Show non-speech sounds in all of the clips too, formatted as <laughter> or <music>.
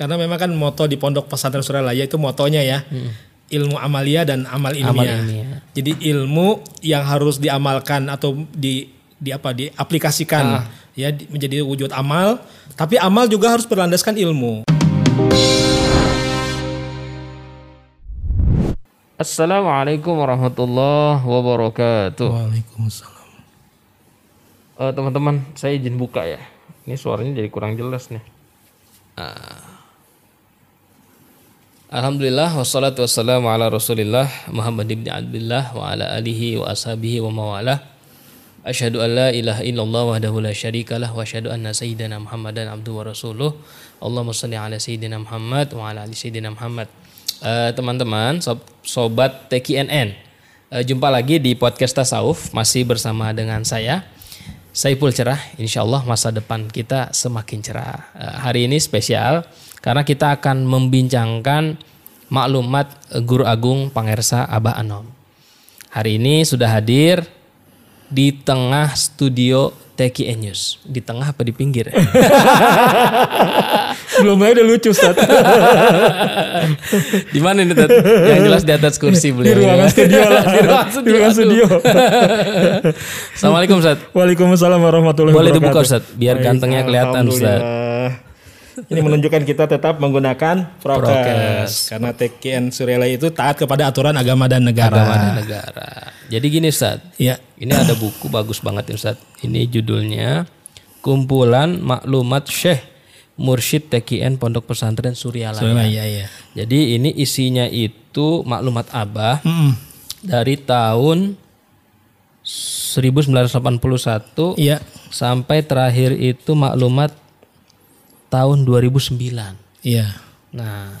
Karena memang kan moto di Pondok Pesantren Suralaya itu motonya ya. Ilmu amalia dan amal ilmiah. Amal ilmiah. Jadi ilmu yang harus diamalkan atau di di apa diaplikasikan ya di- menjadi wujud amal, tapi amal juga harus berlandaskan ilmu. Assalamualaikum warahmatullahi wabarakatuh. Waalaikumsalam. Eh, teman-teman, saya izin buka ya. Ini suaranya jadi kurang jelas nih. Ah. Alhamdulillah wassalatu wassalamu ala Rasulillah Muhammad ibn Abdullah wa ala alihi wa ashabihi wa mawalah. Asyhadu an la ilaha illallah wahdahu la syarikalah wa asyhadu anna sayyidina Muhammadan abduhu wa rasuluh. Allahumma shalli ala sayyidina Muhammad wa ala ali sayyidina Muhammad. Eh, teman-teman, sob- sobat TKNN. eh, jumpa lagi di podcast Tasawuf masih bersama dengan saya Saiful Cerah. Insya Allah masa depan kita semakin cerah. Eh, hari ini spesial karena kita akan membincangkan maklumat Guru Agung Pangersa Abah Anom. Hari ini sudah hadir di tengah studio TKN News. Di tengah apa di pinggir? <laughs> Belum aja udah lucu Ustaz. <laughs> di mana ini Tat? Yang jelas di atas kursi di beliau. ruangan studio lah. <laughs> di ruangan Di studio. ruangan aduh. studio. Assalamualaikum Ustaz. Waalaikumsalam warahmatullahi Boleh wabarakatuh. dibuka, Ustaz, biar Baik, gantengnya kelihatan, Ustaz. Ini menunjukkan kita tetap menggunakan prokes. Prokes. Karena TKN Suryalaya itu taat kepada aturan agama dan negara. Agama dan negara. Jadi gini Ustaz. Iya. Ini ada buku bagus banget nih Ustaz. Ini judulnya Kumpulan Maklumat Syekh Mursyid TKN Pondok Pesantren Suryalaya. Suryalaya ya. Jadi ini isinya itu maklumat Abah dari tahun 1981 Iya. sampai terakhir itu maklumat tahun 2009. Iya. Nah,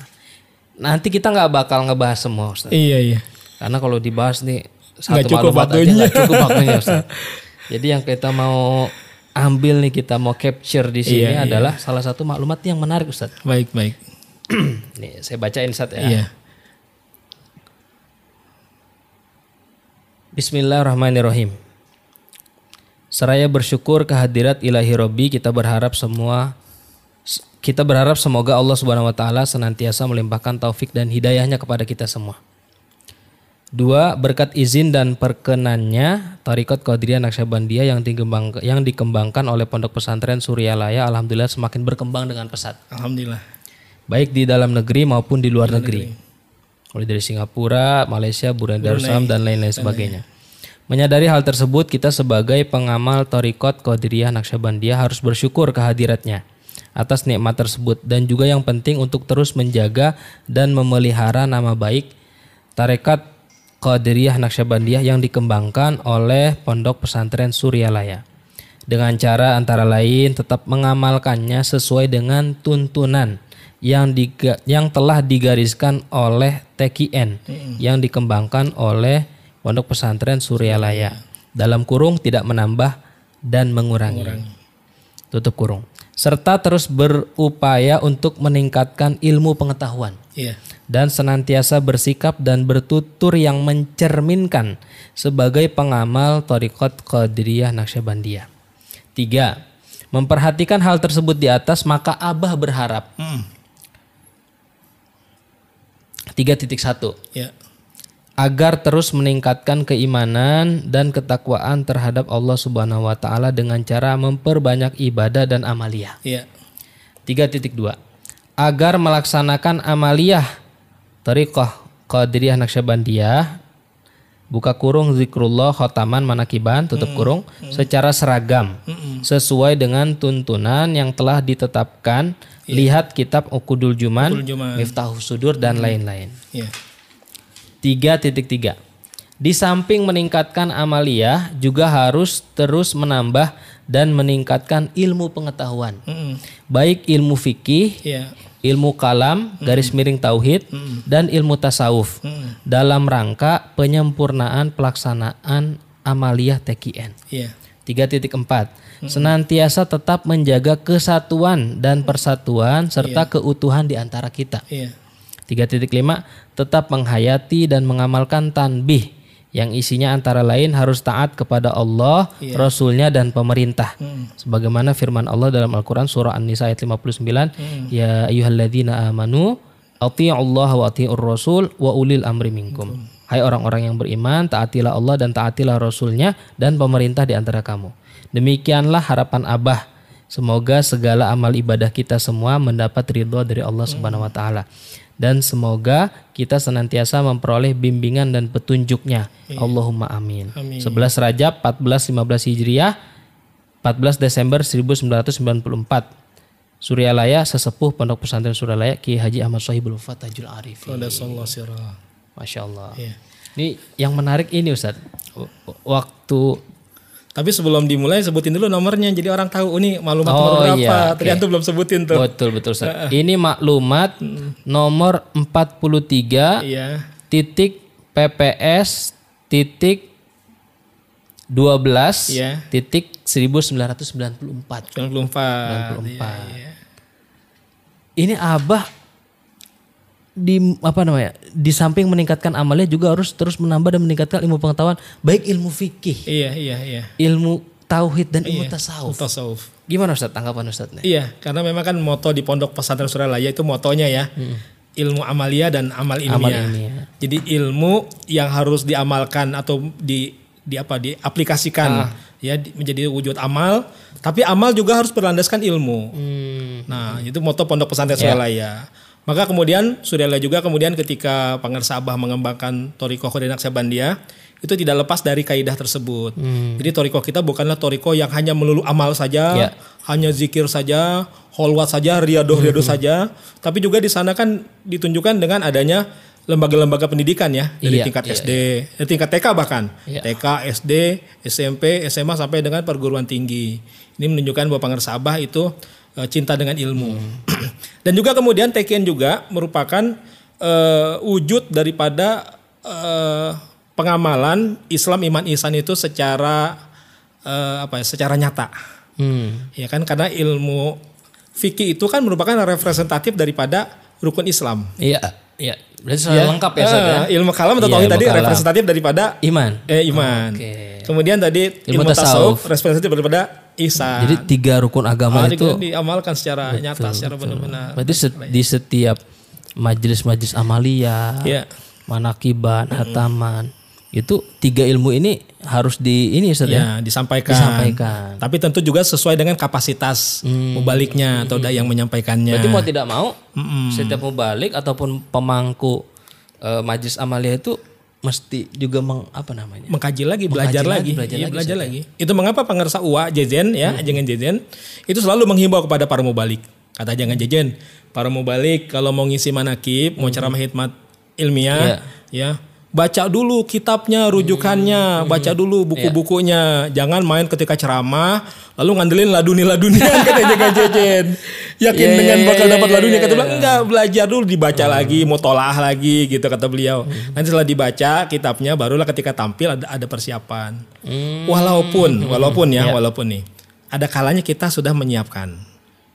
nanti kita nggak bakal ngebahas semua Ustaz. Iya iya. Karena kalau dibahas nih satu cukup maklumat aja waktunya. nggak cukup waktunya Ustaz. <laughs> Jadi yang kita mau ambil nih kita mau capture di sini Iya, adalah salah satu maklumat yang menarik Ustaz. Baik baik. <clears throat> Nih saya bacain Ustaz ya. Iya. Bismillahirrahmanirrahim. Seraya bersyukur kehadirat ilahi Robbi, kita berharap semua kita berharap semoga Allah Subhanahu wa taala senantiasa melimpahkan taufik dan hidayahnya kepada kita semua. Dua, berkat izin dan perkenannya Tarikat Qadiriyah Naqsyabandiyah yang dikembangkan, yang dikembangkan oleh Pondok Pesantren Suryalaya alhamdulillah semakin berkembang dengan pesat Alhamdulillah. baik di dalam negeri maupun di luar negeri. Mulai dari Singapura, Malaysia, Brunei Darussalam dan lain-lain sebagainya. Menyadari hal tersebut, kita sebagai pengamal Torikot Qadiriyah Naqsyabandiyah harus bersyukur kehadiratnya atas nikmat tersebut. Dan juga yang penting untuk terus menjaga dan memelihara nama baik Tarekat Qadiriyah Naqsyabandiyah yang dikembangkan oleh Pondok Pesantren Suryalaya. Dengan cara antara lain tetap mengamalkannya sesuai dengan tuntunan yang diga- yang telah digariskan oleh TKN yang dikembangkan oleh Pondok Pesantren Suryalaya. Dalam kurung tidak menambah dan mengurangi. Tutup kurung. Serta terus berupaya untuk meningkatkan ilmu pengetahuan Iya. dan senantiasa bersikap dan bertutur yang mencerminkan sebagai pengamal Torikot Qadiriyah Naqsyabandiyah. Tiga, memperhatikan hal tersebut di atas maka Abah berharap. Mm. 3.1 Ya. Agar terus meningkatkan keimanan dan ketakwaan terhadap Allah Subhanahu wa taala dengan cara memperbanyak ibadah dan amaliyah. Iya. 3.2 agar melaksanakan amaliyah Tariqah Qadiriyah Naqsyabandiyah buka kurung zikrullah khotaman manakiban tutup kurung secara seragam sesuai dengan tuntunan yang telah ditetapkan lihat kitab Ukudul Juman, Ukudul Juman. Miftahus Sudur dan lain-lain. Iya. 3.3 Di samping meningkatkan amaliyah juga harus terus menambah dan meningkatkan ilmu pengetahuan. Mm-mm. Baik ilmu fikih, Iya. ilmu kalam, garis miring tauhid, dan ilmu tasawuf dalam rangka penyempurnaan pelaksanaan amaliyah TKN. Iya. 3.4 Senantiasa tetap menjaga kesatuan dan persatuan serta keutuhan di antara kita. Iya. 3.5 tetap menghayati dan mengamalkan tanbih yang isinya antara lain harus taat kepada Allah, Iya. Rasulnya dan pemerintah. Hmm. Sebagaimana firman Allah dalam Al-Quran surah An-Nisa ayat 59, Hmm. Ya ayyuhalladzina amanu, Allah wa ati'ur rasul wa ulil amri minkum. Hai orang-orang yang beriman, taatilah Allah dan taatilah Rasulnya dan pemerintah di antara kamu. Demikianlah harapan Abah. Semoga segala amal ibadah kita semua mendapat ridho dari Allah Subhanahu wa taala. Dan semoga kita senantiasa memperoleh bimbingan dan petunjuknya. Allahumma amin. Amin. 11 Rajab 1415 Hijriah 14 Desember 1994 Suryalaya sesepuh Pondok Pesantren Suryalaya Ki Haji Ahmad Sohibul Fatahul Arif. Pada sallallahu sirah. Masya Allah. Iya. Ini yang menarik ini Ustaz. Waktu Tapi sebelum dimulai sebutin dulu nomornya jadi orang tahu oh, ini maklumat Oh, nomor berapa. iya, oke. Ternyata belum sebutin tuh. betul betul Ustaz. Ini maklumat nomor 43 Iya. titik PPS titik 12 Iya. titik 1994. 94. 94. Iya, iya. Ini Abah di apa namanya? Di samping meningkatkan amalnya juga harus terus menambah dan meningkatkan ilmu pengetahuan baik ilmu fikih, Iya, iya, iya. ilmu tauhid dan ilmu Iya. tasawuf. Tasawuf. Gimana Ustaz tanggapan Ustaz nih? Iya, karena memang kan moto di Pondok Pesantren Suralaya itu motonya ya. Ilmu amalia dan amal ilmiah. Amal ilmiah. Jadi ilmu yang harus diamalkan atau di di apa diaplikasikan ya di- menjadi wujud amal, tapi amal juga harus berlandaskan ilmu. Hmm. Nah, itu moto Pondok Pesantren Suralaya. Maka kemudian Suralaya juga kemudian ketika Pangersa Abah mengembangkan Toriko Kodenak Sabandia itu tidak lepas dari kaidah tersebut. Jadi Toriko kita bukanlah Toriko yang hanya melulu amal saja, Ya. hanya zikir saja, holwat saja, riadoh-riadoh saja, tapi juga di sana kan ditunjukkan dengan adanya lembaga-lembaga pendidikan ya dari Iya, tingkat iya, SD, dari tingkat TK bahkan, Iya. TK, SD, SMP, SMA sampai dengan perguruan tinggi. Ini menunjukkan bahwa Pangersa Abah itu eh, cinta dengan ilmu. <clears throat> Dan juga kemudian TKN juga merupakan eh, wujud daripada eh, pengamalan Islam iman ihsan itu secara eh, apa ya, secara nyata. Hmm. Ya kan karena ilmu fikih itu kan merupakan representatif daripada rukun Islam. Iya, iya. Berarti sudah lengkap ya Ustaz ya? Eh, ilmu kalam atau Iya, tauhid tadi kalam. representatif daripada Iman. eh, iman. Oke. Kemudian tadi Ilmu ilmu, tasawuf tasawuf. representatif daripada ihsan. Jadi tiga rukun agama Ah, itu di- diamalkan secara nyata, secara benar-benar. berarti set- di setiap majelis-majelis amalia, Iya. manakiban, hataman, itu tiga ilmu ini harus di ini Ustaz ya. Ya, disampaikan. Disampaikan. Tapi tentu juga sesuai dengan kapasitas mubaliknya atau yang menyampaikannya. Berarti mau tidak mau setiap mubalik ataupun pemangku eh, majelis amalia itu mesti juga meng, apa namanya? mengkaji lagi, belajar lagi, lagi, belajar Iya, lagi, belajar lagi. Itu mengapa pangersa uwa jejen ya, jangan jejen itu selalu menghimbau kepada para mubalik. Kata jangan jejen, para mubalik kalau mau ngisi manakib, mau ceramah hikmat ilmiah, ya baca dulu kitabnya, rujukannya, baca dulu buku-bukunya. Jangan main ketika ceramah lalu ngandelin laduni-laduni <laughs> kata jangan jejen. Yakin Iya, dengan iya, bakal iya, dapat iya, laduni iya, kata bilang enggak belajar dulu dibaca lagi, mutolaah lagi gitu kata beliau. Nanti setelah dibaca kitabnya barulah ketika tampil ada ada persiapan. Walaupun walaupun ya, walaupun nih ada kalanya kita sudah menyiapkan.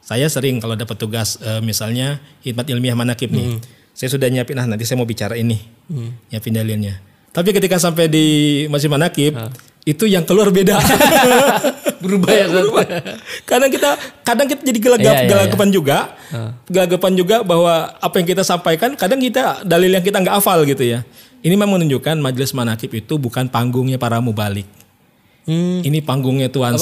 Saya sering kalau dapat tugas eh, misalnya hikmat ilmiah manakib nih. Saya sudah nyiapin nah nanti saya mau bicara ini. Nyiapin dalilnya. Tapi ketika sampai di masih manakib itu yang keluar beda. <laughs> Berubah ya? Berubah. Kadang kita kadang kita jadi gelagap Iya, iya, gelagapan juga. Gelagapan juga bahwa apa yang kita sampaikan kadang kita dalil yang kita nggak hafal gitu ya. Ini memang menunjukkan majelis manakib itu bukan panggungnya para mubalik. Hmm, Ini panggungnya Tuan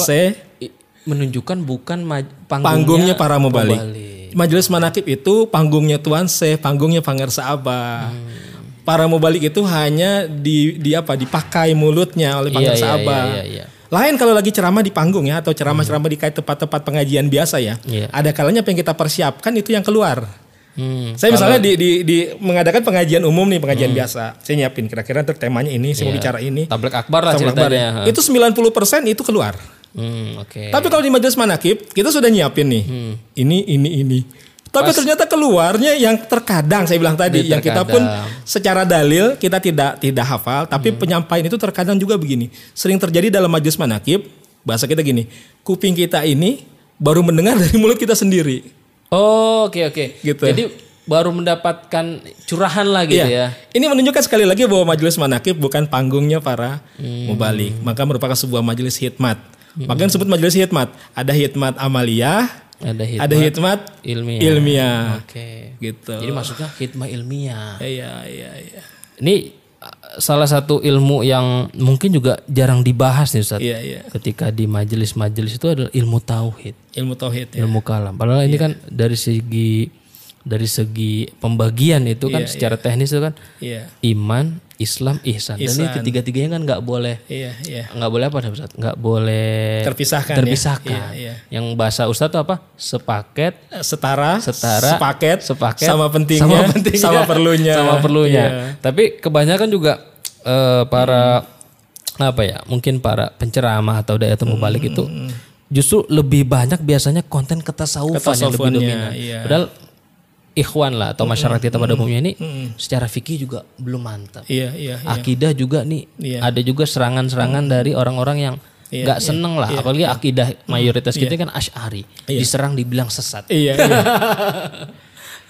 i- menunjukkan bukan maj- panggungnya para mubalik. mubalik. Majelis manakib itu panggungnya Tuan C, panggungnya Pangersa Abah. Hmm. Para mubalik itu hanya di, di apa dipakai mulutnya oleh Iya, Pangersa iya, Abah. iya, iya. Lain kalau lagi ceramah di panggung ya atau ceramah-ceramah di kayak tempat-tempat pengajian biasa ya. Iya. Ada kalanya apa yang kita persiapkan itu yang keluar. Hmm, Saya misalnya di, di, di mengadakan pengajian umum nih, pengajian biasa. Saya nyiapin kira-kira untuk temanya ini, saya mau bicara ini. Tablik akbar lah Sama akbar ceritanya. ya. Itu 90% itu keluar. Hmm, oke. Tapi kalau di majelis manakib, kita sudah nyiapin nih. Ini, ini, ini. Tapi ternyata keluarnya yang terkadang saya bilang tadi, yang kita pun secara dalil kita tidak tidak hafal, tapi penyampaian itu terkadang juga begini. Sering terjadi dalam majelis manakib, bahasa kita gini, kuping kita ini baru mendengar <laughs> dari mulut kita sendiri. Oh, oke oke. Gitu. Jadi baru mendapatkan curahan lah gitu Iya. ya. Ini menunjukkan sekali lagi bahwa majelis manakib bukan panggungnya para mubalik, maka merupakan sebuah majelis hikmat. Maka yang disebut majelis hikmat, ada hikmat amaliyah, Ada hikmah ada hikmat ilmiah. ilmiah. Oke. Gitu. Jadi maksudnya hikmah ilmiah. Iya, iya, iya. Ini salah satu ilmu yang mungkin juga jarang dibahas nih Ustaz. Iya, iya. Ketika di majelis-majelis itu adalah ilmu tauhid, Ilmu tauhid ya. ilmu kalam. Padahal ini kan dari segi dari segi pembagian itu kan secara teknis itu kan Iya. iman, Islam, ihsan. Dan ini ketiga-tiganya kan nggak boleh Iya, iya. nggak boleh apa Ustaz? Nggak boleh Terpisahkan ya. terpisahkan. Iya, iya. Yang bahasa Ustaz itu apa? Sepaket, Setara, setara, sepaket, sepaket, sama pentingnya, sama, pentingnya, sama perlunya. sama perlunya. Iya. Tapi kebanyakan juga eh, para apa ya? Mungkin para penceramah atau daya temu balik itu justru lebih banyak biasanya konten ketasawufan yang lebih dominan. iya. Padahal ikhwan lah atau masyarakat kita pada umumnya ini secara fikih juga belum mantap. Iya, iya, iya. Akidah juga nih Iya. ada juga serangan-serangan dari orang-orang yang nggak seneng lah, apalagi akidah mayoritas kita kan asy'ari, diserang dibilang sesat. Iya, iya. <laughs>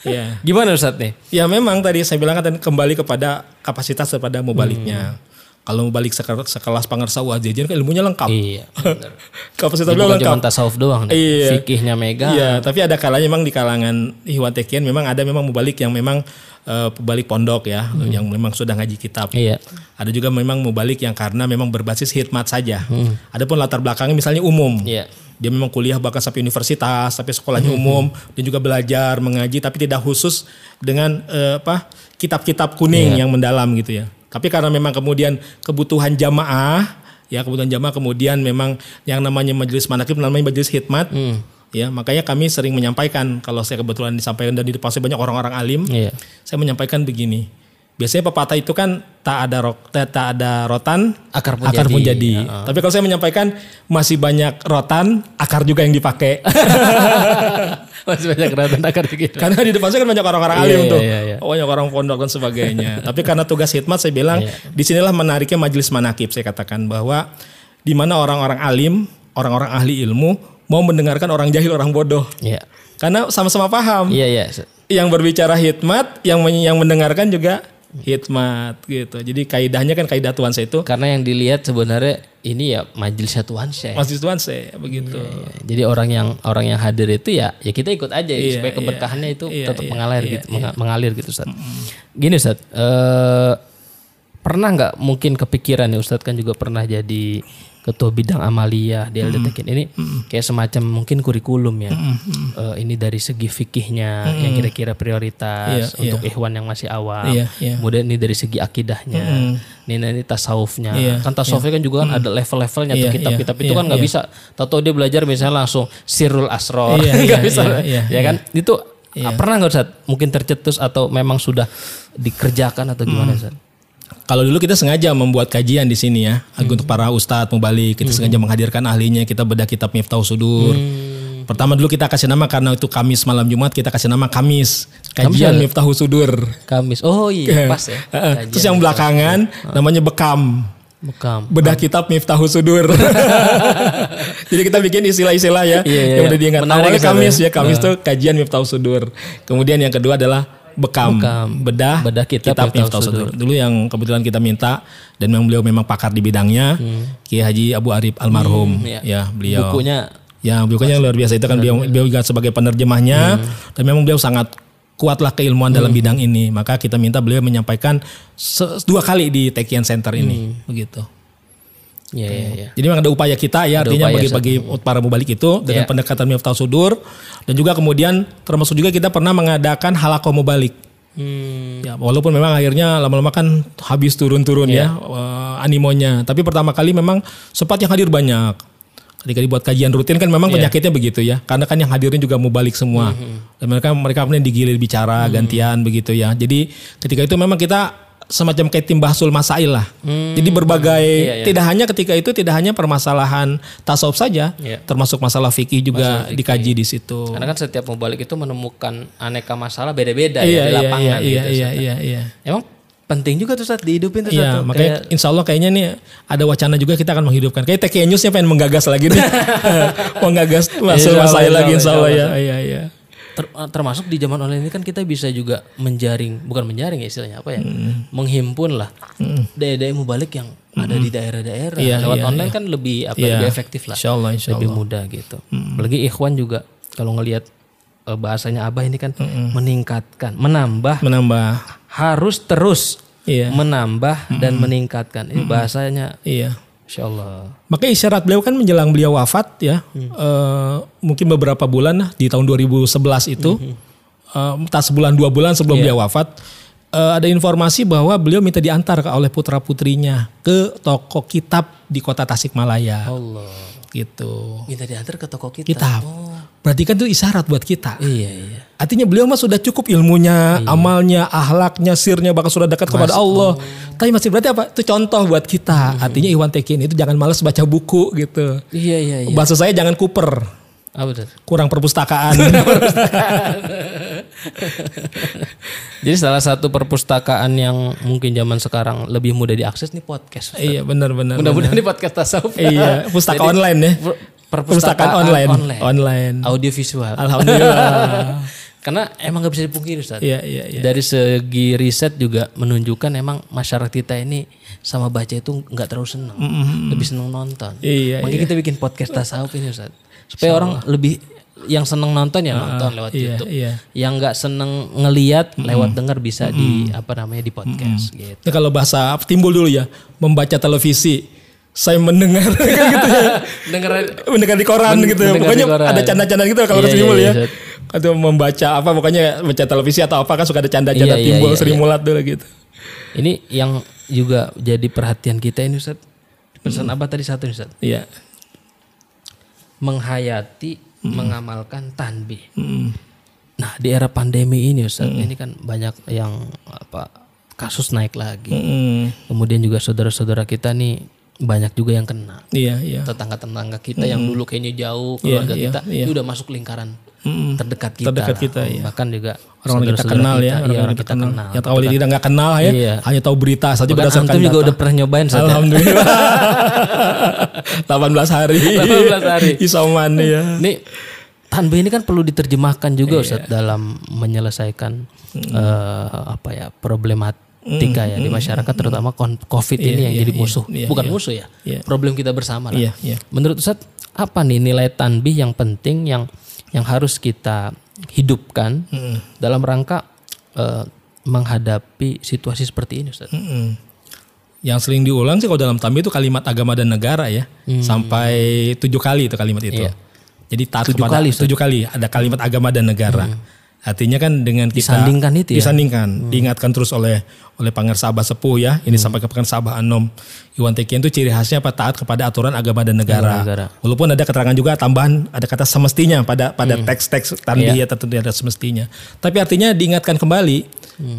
Iya. Gimana Ustaz nih? Ya memang tadi saya bilang kan kembali kepada kapasitas daripada mubaliknya. Kalau mubalik sekelas, sekelas pangersa wajajan kan ilmunya lengkap. Iya. <laughs> Kapasitas beliau lengkap. cuma tasawuf doang nih. Iya. Fikihnya mega. Iya, tapi ada kalanya memang di kalangan Ikhwan Tekian memang ada memang mubalik yang memang eh, pembalik pondok ya, yang memang sudah ngaji kitab. Iya. Ada juga memang mubalik yang karena memang berbasis hikmat saja. Adapun latar belakangnya misalnya umum. Iya. Dia memang kuliah bahkan sampai universitas, sampai sekolahnya umum, dan juga belajar mengaji, tapi tidak khusus dengan eh, apa kitab-kitab kuning yang mendalam gitu ya. Tapi karena memang kemudian kebutuhan jamaah, ya kebutuhan jamaah kemudian memang yang namanya majelis manakib namanya majelis hikmat, ya makanya kami sering menyampaikan kalau saya kebetulan disampaikan dan di depan saya banyak orang-orang alim, Iya. saya menyampaikan begini. Biasanya pepatah itu kan tak ada rok, tak, tak ada rotan, Akar pun akar jadi. pun jadi. Tapi kalau saya menyampaikan masih banyak rotan, akar juga yang dipakai. <laughs> <laughs> Masih banyak keratan akar gitu. karena di depan saya kan banyak orang-orang alim iya, tuh, iya, iya. Oh, banyak orang pondok dan sebagainya. <laughs> Tapi karena tugas hikmat saya bilang, Iya. di sinilah menariknya majelis manakib. Saya katakan bahwa di mana orang-orang alim, orang-orang ahli ilmu mau mendengarkan orang jahil, orang bodoh. Iya. Karena sama-sama paham. Iya, iya. Yang berbicara hikmat, yang yang mendengarkan juga hikmat gitu. Jadi kaidahnya kan kaidah Tuhan saya itu Karena yang dilihat sebenarnya ini ya majelis satuan saya. masih Tuhan saya begitu. Jadi orang yang orang yang hadir itu ya ya kita ikut aja Iya, supaya iya. keberkahannya itu Iya, tetap iya, mengalir iya, gitu, menga- mengalir gitu Ustaz. Gini Ustaz, eh, pernah nggak mungkin kepikiran ya Ustaz kan juga pernah jadi ketua bidang amalia di LD Tekin ini kayak semacam mungkin kurikulum ya. Eh, ini dari segi fikihnya yang kira-kira prioritas Iya, untuk ikhwan yang masih awam. Iya, iya. Kemudian ini dari segi akidahnya. Ini ini tasawufnya. Iya, kan tasawufnya kan juga kan ada level-levelnya tuh Iya, kitab-kitab iya, itu kan iya, nggak iya. bisa. Tahu dia belajar misalnya langsung sirul asror <laughs> Iya, nggak iya, bisa. iya, iya, ya kan? Itu pernah nggak Ustaz? Mungkin tercetus atau memang sudah dikerjakan atau gimana Ustaz? Kalau dulu kita sengaja membuat kajian di sini ya, untuk para ustadz mubalik, kita sengaja menghadirkan ahlinya, kita bedah kitab Miftah Sudur. Pertama dulu kita kasih nama karena itu Kamis malam Jumat kita kasih nama Kamis, kajian Miftah Sudur. Kamis oh iya pas ya. Terus yang belakangan namanya Bekam. Bekam Bedah kitab Miftah Sudur. <laughs> Jadi kita bikin istilah-istilah ya Iya, iya, yang iya. udah diingat. Awalnya Ustaz, Kamis ya. ya, Kamis tuh kajian Miftah Sudur. Kemudian yang kedua adalah Bekam, Bekam. bedah, Bedah kitab Miftah Miftah Sudur. Dulu yang kebetulan kita minta dan memang beliau memang pakar di bidangnya, Kiai Haji Abu Arif almarhum, iya. ya beliau. bukunya Ya bukunya luar biasa itu kan beliau, beliau juga sebagai penerjemahnya dan memang beliau sangat kuatlah keilmuan dalam bidang ini. Maka kita minta beliau menyampaikan dua kali di Tekian Center ini, begitu. Ya ya ya Jadi memang ada upaya kita ya artinya upaya, bagi-bagi para mubalik itu dengan Ya. pendekatan Miftah Sudur dan juga kemudian termasuk juga kita pernah mengadakan halakoh mubalik. hmm, Ya, walaupun memang akhirnya lama-lama kan habis turun-turun ya, eh, animonya. Tapi pertama kali memang sempat yang hadir banyak. Ketika dibuat kajian rutin kan memang penyakitnya begitu ya. Karena kan yang hadirin juga mubalik semua. Dan mereka mereka kemudian digilir bicara gantian begitu ya. Jadi ketika itu memang kita semacam kayak tim bahsul masail lah. Jadi berbagai tidak hanya ketika itu tidak hanya permasalahan tasawuf saja, Iya. termasuk masalah fikih juga dikaji di situ. karena kan setiap mubalik itu menemukan aneka masalah beda-beda Iya ya di iya lapangan iya gitu iya iya iya iya. emang penting juga tuh saat dihidupin tuh Iya, satu makanya insya Allah kayaknya nih ada wacana juga kita akan menghidupkan. Kayak TK Newsnya pengen menggagas lagi nih. <laughs> menggagas masuk Insya Allah, masalah insya lagi Allah, insya Allah ya. Iya, iya. Ter- termasuk di zaman online ini kan kita bisa juga menjaring, bukan menjaring ya istilahnya apa ya, menghimpun lah daya-daya mubalik yang ada di daerah-daerah. Iya, Lewat iya, online kan lebih apa Iya. lebih efektif lah, Insya Allah, insya lebih mudah gitu. Apalagi ikhwan juga kalau ngelihat eh, bahasanya abah ini kan meningkatkan, menambah, Menambah. harus terus Iya. menambah dan meningkatkan. Ini bahasanya, Iya. Insya Allah. Makanya isyarat beliau kan menjelang beliau wafat ya, eh, mungkin beberapa bulan lah di tahun 2011 itu, eh, entah sebulan dua bulan sebelum beliau wafat, eh, ada informasi bahwa beliau minta diantar ke- oleh putra putrinya ke toko kitab di kota Tasikmalaya, Allah. Gitu. Minta diantar ke toko kita. Kitab. Berarti kan itu isyarat buat kita. Iya iya. Artinya beliau mah sudah cukup ilmunya, amalnya, ahlaknya, sirnya bahkan sudah dekat kepada Allah. Tapi masih berarti apa? Itu contoh buat kita. Artinya Iwan Tekin itu jangan males baca buku gitu. Iya iya iya. Bahasa saya jangan kuper, Apa tuh? kurang perpustakaan. Jadi salah satu perpustakaan yang mungkin zaman sekarang lebih mudah diakses nih podcast. iya benar-benar. Mudah-mudahan ini podcast tasawuf. Iya, pustaka online ya. Per- Perpustakaan online. Online. Audio visual. Alhamdulillah. Karena emang nggak bisa dipungkiri Ustaz. Iya iya iya. Dari segi riset juga menunjukkan emang masyarakat kita ini sama baca itu nggak terlalu senang, lebih senang nonton. Iya, Makanya kita bikin podcast tasawuf ini Ustaz. Supaya orang lebih yang seneng nonton ya nonton lewat iya, YouTube. iya. Yang nggak seneng ngeliat lewat denger bisa di apa namanya di podcast gitu. Ini kalau bahasa timbul dulu ya, membaca televisi. Saya mendengar <laughs> gitu ya. Denger mendengar di koran Men- gitu ya. mendengar Pokoknya ada canda-canda gitu kalau Iya, Sri Mul iya, ya. iya. Atau membaca apa pokoknya baca televisi atau apa kan suka ada canda-canda Iya, iya, timbul iya, Sri iya. Mulat dulu gitu. ini yang juga jadi perhatian kita ini Ustaz. Pesan apa tadi satu Ustaz? Iya. Menghayati, mengamalkan tanbih. Mm. Nah, di era pandemi ini Ustaz, ini kan banyak yang apa kasus naik lagi. Mm. Kemudian juga saudara-saudara kita nih banyak juga yang kena. Iya, iya. Tetangga-tetangga kita yang dulu kayaknya jauh keluarga iya, kita, iya. ini udah masuk lingkaran Mm. terdekat kita. Terdekat lah. kita, iya. Bahkan juga Orang yang kita kenal ya, kita, iya, orang kita kenal. Yang tahu tidak nggak kenal ya, Iya. hanya tahu berita saja Bahkan berdasarkan antum juga data. udah pernah nyobain ya? Alhamdulillah. <laughs> 18 hari. 18 hari. Isoman ya. Ini tanbih ini kan perlu diterjemahkan juga Iya. Ustaz dalam menyelesaikan Hmm. eh, apa ya problematika ya di masyarakat terutama Covid ini yang jadi musuh. iya, Bukan iya. musuh ya. Iya. Problem kita bersama lah. Iya, iya. Menurut Ustaz apa nih nilai tanbih yang penting yang yang harus kita hidupkan Hmm. dalam rangka eh, menghadapi situasi seperti ini Ustaz? Mm-mm. Yang sering diulang sih kalau dalam tambi itu kalimat agama dan negara ya, Hmm. sampai tujuh kali itu kalimat itu. Jadi taat Iya. Tujuh kepada kali, tujuh kali ada kalimat agama dan negara. Artinya kan dengan kita Disandingkan itu ya? disandingkan, diingatkan terus oleh oleh Pangeran Sabah Sepuh ya. Ini sampai ke Pangeran Sabah Anom. Iwan Tekian itu ciri khasnya apa taat kepada aturan agama dan negara. negara. Walaupun ada keterangan juga tambahan ada kata semestinya pada pada teks-teks tanbih ya tentu ada semestinya. Tapi artinya diingatkan kembali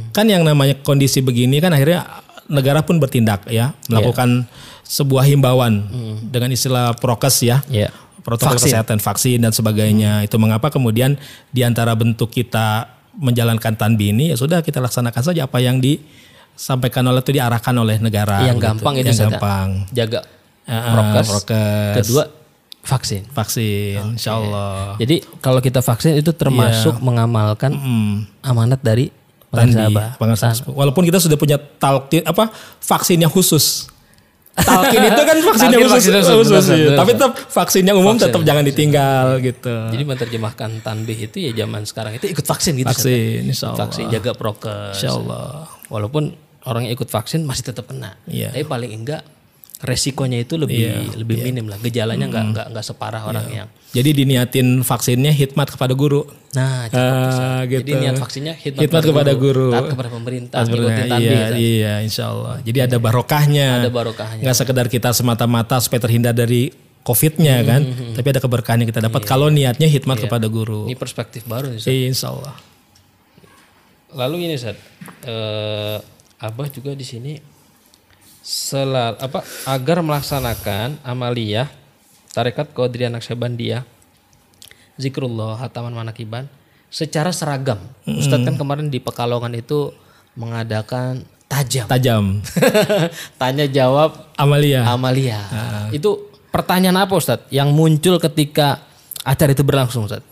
kan yang namanya kondisi begini kan akhirnya negara pun bertindak ya melakukan sebuah himbauan dengan istilah prokes ya Iya. Protokol Vaksin. kesehatan vaksin dan sebagainya itu mengapa kemudian di antara bentuk kita menjalankan tanbi ini ya sudah kita laksanakan saja apa yang disampaikan oleh itu diarahkan oleh negara Yang gitu. gampang itu yang ya? gampang Jaga prokes. prokes. Kedua vaksin. vaksin insya Allah Jadi kalau kita vaksin itu termasuk mengamalkan Hmm. amanat dari Tandi, sepuh. Walaupun kita sudah punya talkin apa vaksin yang khusus. Talkin itu kan vaksin yang Talkin khusus, vaksin khusus, khusus, iya. benar. tapi tetap vaksin yang umum tetap jangan ditinggal gitu. Jadi menerjemahkan tanbih itu ya zaman sekarang itu ikut vaksin gitu. Vaksin, insya Allah. Vaksin jaga prokes. Insya Allah. Walaupun orang yang ikut vaksin masih tetap kena. Iya. Tapi paling enggak resikonya itu lebih lebih minim lah. Gejalanya enggak enggak enggak separah orang yang. Jadi diniatin vaksinnya hikmat kepada guru. Nah, cakep, Ah, Ustaz. gitu. Jadi niat vaksinnya khidmat, Khidmat kepada guru. taat kepada pemerintah, Sebenarnya, tanbih. iya, Ustaz. iya, insya Allah. Jadi ada barokahnya. Ada barokahnya. Nggak sekedar kita semata-mata supaya terhindar dari COVID-nya Hmm, kan, tapi ada keberkahan yang kita dapat Iya. kalau niatnya hikmat kepada guru. Ini perspektif baru nih. Ustaz. Iya, insya Allah. Lalu ini Ustaz, eh, Abah juga di sini selal apa agar melaksanakan amaliyah tarekat Qadiriyah Naqsyabandiyah zikrullah hataman manakiban secara seragam. Ustadz kan kemarin di Pekalongan itu mengadakan tajam. Tajam. <laughs> Tanya jawab Amalia. amalia. Itu pertanyaan apa Ustadz yang muncul ketika acara itu berlangsung Ustadz?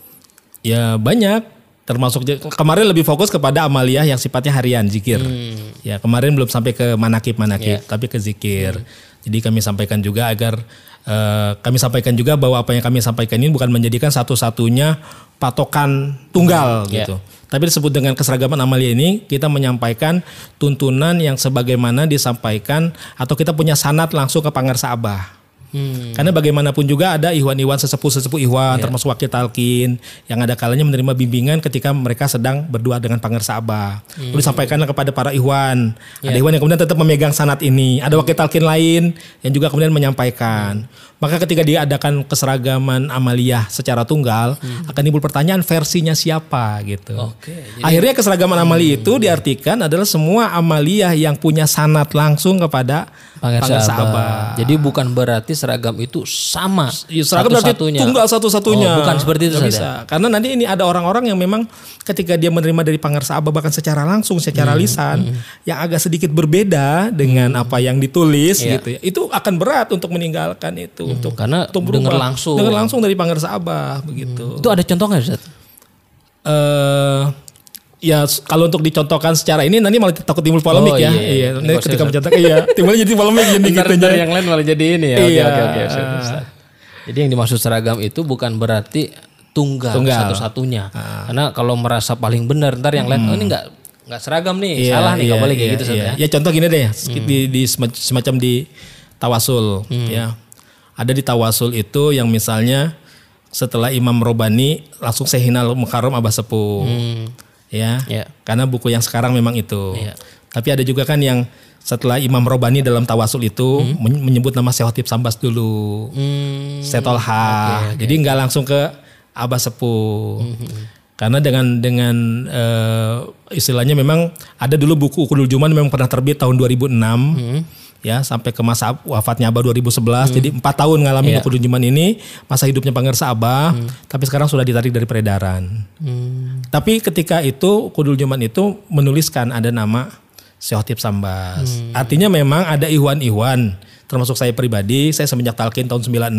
Ya banyak termasuk kemarin lebih fokus kepada amaliyah yang sifatnya harian zikir. Ya, kemarin belum sampai ke manakib-manakib, tapi ke zikir. Jadi kami sampaikan juga agar eh, kami sampaikan juga bahwa apa yang kami sampaikan ini bukan menjadikan satu-satunya patokan tunggal gitu. Tapi disebut dengan keseragaman amalia ini kita menyampaikan tuntunan yang sebagaimana disampaikan atau kita punya sanat langsung ke Pangarsa Abah. Hmm. Karena bagaimanapun juga ada ikhwan-ikhwan sesepuh-sesepuh ikhwan termasuk wakil talkin yang ada kalanya menerima bimbingan ketika mereka sedang berdua dengan pangersa abah. Lalu disampaikanlah kepada para ikhwan. Ada ikhwan yang kemudian tetap memegang sanat ini. Ada wakil talkin lain yang juga kemudian menyampaikan. Maka ketika diadakan keseragaman amaliyah secara tunggal akan timbul pertanyaan versinya siapa gitu. Oke. Akhirnya keseragaman amali itu diartikan adalah semua amaliyah yang punya sanat langsung kepada Abah. abah. Jadi bukan berarti seragam itu sama Iya, seragam berarti satu-satunya. tunggal satu-satunya. Oh, bukan seperti itu bisa. Karena nanti ini ada orang-orang yang memang ketika dia menerima dari pangersa abah bahkan secara langsung, Hmm, secara lisan, yang agak sedikit berbeda dengan apa yang ditulis Iya. gitu ya. Itu akan berat untuk meninggalkan itu untuk karena untuk dengar langsung. Dengar langsung dari pangersa abah begitu. Itu ada contoh nggak Ustaz? eh ya kalau untuk dicontohkan secara ini nanti malah takut timbul polemik Oh, ya. iya, iya. Iya, nanti ketika mencontohkan iya, <laughs> timbulnya jadi polemik jadi Ntar, gitu yang lain malah jadi ini ya. Oke, Iya. oke, oke. Ustaz. Jadi yang dimaksud seragam itu bukan berarti tunggal, Tunggal. satu-satunya. Karena kalau merasa paling benar, ntar yang lain, oh ini nggak nggak seragam nih, Iya, salah nih, iya, boleh kayak iya, gitu Ustaz, iya. ya. Ya contoh gini deh, di, di sema- semacam di tawasul ya. Ada di tawasul itu yang misalnya setelah Imam Robani langsung Sehinal Mukarram Abah Sepuh. Ya. Iya. Karena buku yang sekarang memang itu. Iya. Tapi ada juga kan yang setelah Imam Robani dalam tawasul itu men- menyebut nama Syekh Khotib Sambas dulu. Hmm, Setolha. Jadi nggak langsung ke Abah Sepuh. Karena dengan dengan eh, istilahnya memang ada dulu buku Ukudul Juman memang pernah terbit tahun 2006 ya sampai ke masa wafatnya Abah 2011 jadi empat tahun ngalamin Ukudul Juman ini masa hidupnya Pangersa Abah tapi sekarang sudah ditarik dari peredaran. hmm, Tapi ketika itu Kudul Juman itu menuliskan ada nama Syekh Khotib Sambas. Artinya memang ada ihwan-ihwan termasuk saya pribadi, saya semenjak talqin tahun 96,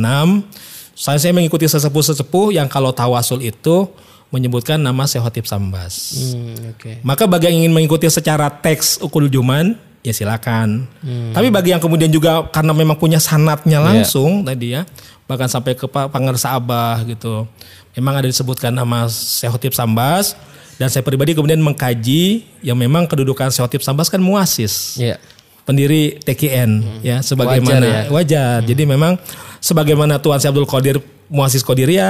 saya saya mengikuti sesepuh-sesepuh yang kalau tawasul itu menyebutkan nama Syekh Khotib Sambas. hmm, oke. Maka bagi yang ingin mengikuti secara teks Ukul Juman, ya silakan. Tapi bagi yang kemudian juga karena memang punya sanatnya langsung tadi ya, bahkan sampai ke Pa- Pangersa Abah gitu. Memang ada disebutkan nama Syekh Khotib Sambas dan saya pribadi kemudian mengkaji yang memang kedudukan Syekh Khotib Sambas kan muasis Iya. pendiri TKN ya sebagaimana Wajar wajar, ya. jadi memang sebagaimana Tuan Syekh Abdul Qadir muasis Iya. Qadiria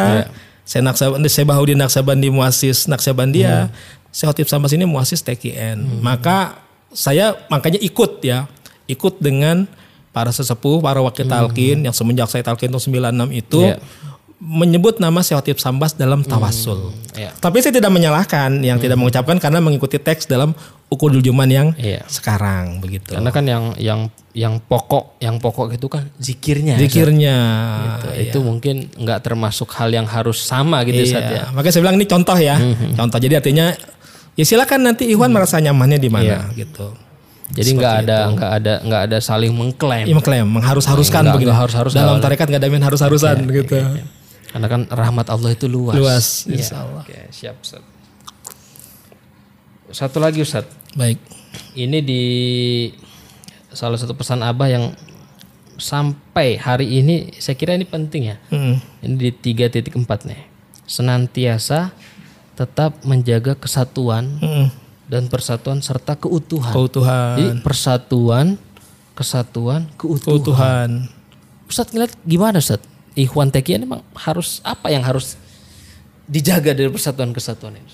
saya Naksabandi saya Bahudin Naksabandi muasis Naksabandia Hmm. Syekh Khotib Sambas ini muasis TKN maka saya makanya ikut ya ikut dengan para sesepuh para wakil talqin yang semenjak saya talqin tahun 96 itu Hmm. Iya. menyebut nama Syekh Khotib Sambas dalam tawasul Iya. tapi saya tidak menyalahkan yang tidak mengucapkan karena mengikuti teks dalam Ukudul Juman yang Iya. sekarang begitu. Karena kan yang yang yang pokok, yang pokok itu kan zikirnya. Zikirnya. Gitu. Itu mungkin nggak termasuk hal yang harus sama gitu Iya. Ustaz ya. Makanya saya bilang ini contoh ya. Contoh. Jadi artinya ya silakan nanti Ikhwan merasa nyamannya di mana gitu. Jadi nggak ada nggak ada nggak ada saling mengklaim. Iya mengklaim, mengharus-haruskan Nggak- begitu. nggak harus-harus Dalam awalnya. tarekat nggak ada yang harus-harusan gitu. Karena kan rahmat Allah itu luas. Luas, Iya. insya Allah. Oke, siap Ustaz. Satu lagi Ustaz. Baik. Ini di salah satu pesan Abah yang sampai hari ini saya kira ini penting ya. Mm. Ini di 3.4 nih. Senantiasa tetap menjaga kesatuan Mm. dan persatuan serta keutuhan. Keutuhan. Jadi persatuan, kesatuan, keutuhan. Keutuhan. Ustadz ngeliat gimana Ustadz? Ikhwan Tekian emang harus apa yang harus dijaga dari persatuan kesatuan ini?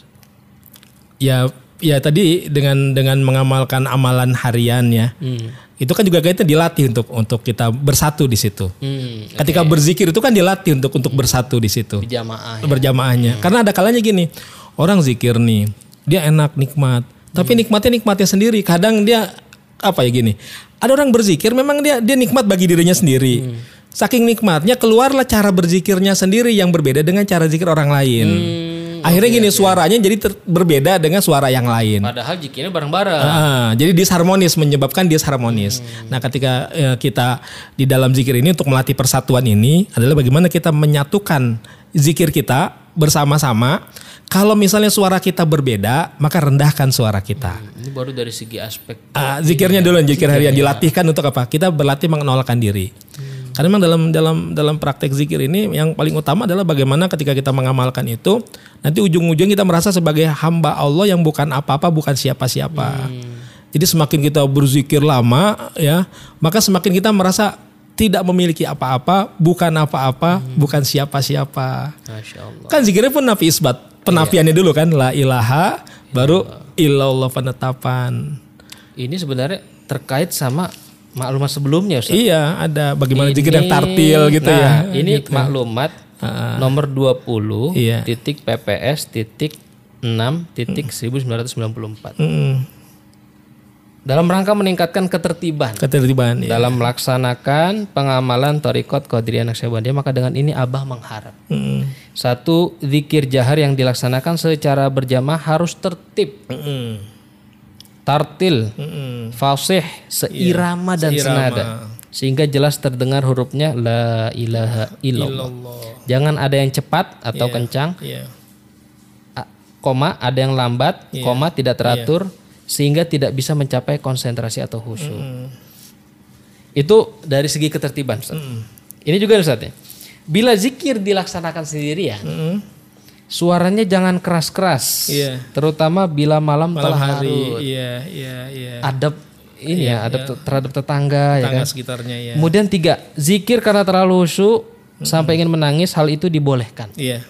Ya ya tadi dengan dengan mengamalkan amalan harian ya. Hmm. Itu kan juga kaitan dilatih untuk untuk kita bersatu di situ. Hmm, Ketika berzikir itu kan dilatih untuk untuk bersatu di situ. jamaah. ya. berjamaahnya. Karena ada kalanya gini, orang zikir nih, dia enak nikmat, tapi nikmatnya nikmatnya sendiri. Kadang dia apa ya gini, ada orang berzikir memang dia dia nikmat bagi dirinya sendiri. Saking nikmatnya keluarlah cara berzikirnya sendiri yang berbeda dengan cara zikir orang lain. Akhirnya gini suaranya jadi ter- berbeda dengan suara yang lain. Padahal zikirnya bareng-bareng. Ah, jadi disharmonis menyebabkan disharmonis. Nah, ketika eh, kita di dalam zikir ini untuk melatih persatuan ini adalah bagaimana kita menyatukan zikir kita bersama-sama Kalau misalnya suara kita berbeda, maka rendahkan suara kita. Ini baru dari segi aspek Ah, zikirnya dulu, zikir harian dilatihkan untuk apa? Kita berlatih mengenalkan diri. Karena memang dalam dalam dalam praktek zikir ini yang paling utama adalah bagaimana ketika kita mengamalkan itu nanti ujung-ujung kita merasa sebagai hamba Allah yang bukan apa-apa, bukan siapa-siapa. Jadi semakin kita berzikir lama ya, maka semakin kita merasa tidak memiliki apa-apa, bukan apa-apa, bukan siapa-siapa. Kan zikirnya pun nafi isbat. Penafiannya dulu kan la ilaha baru illallah penetapan. Ini sebenarnya terkait sama maklumat sebelumnya Ustaz. Iya, ada bagaimana zikir yang tartil gitu nah, ya. Ini maklumat nomor 20 Iya. titik PPS titik 6 titik 1994. Mm, Dalam rangka meningkatkan ketertiban ketertiban ya. dalam melaksanakan pengamalan Torikot Qadiriyah Naqsyabandiyah maka dengan ini Abah mengharap Mm, satu zikir jahar yang dilaksanakan secara berjamaah harus tertib, mm, tartil, mm, fasih, seirama dan seirama. senada sehingga jelas terdengar hurufnya la ilaha illallah. Allah. Jangan ada yang cepat atau kencang, Iya. a- koma ada yang lambat, koma tidak teratur sehingga tidak bisa mencapai konsentrasi atau khusyuk. Itu dari segi ketertiban, Ustaz. Ini juga Ustaz ya. Bila zikir dilaksanakan sendirian, Mm, suaranya jangan keras-keras. Iya. Terutama bila malam, malam telah hari. larut. Iya, iya, iya. Adab ini ya, adab te- terhadap tetangga ya Tangga kan. sekitarnya ya. Kemudian tiga, zikir karena terlalu khusyuk sampai ingin menangis, hal itu dibolehkan. Iya.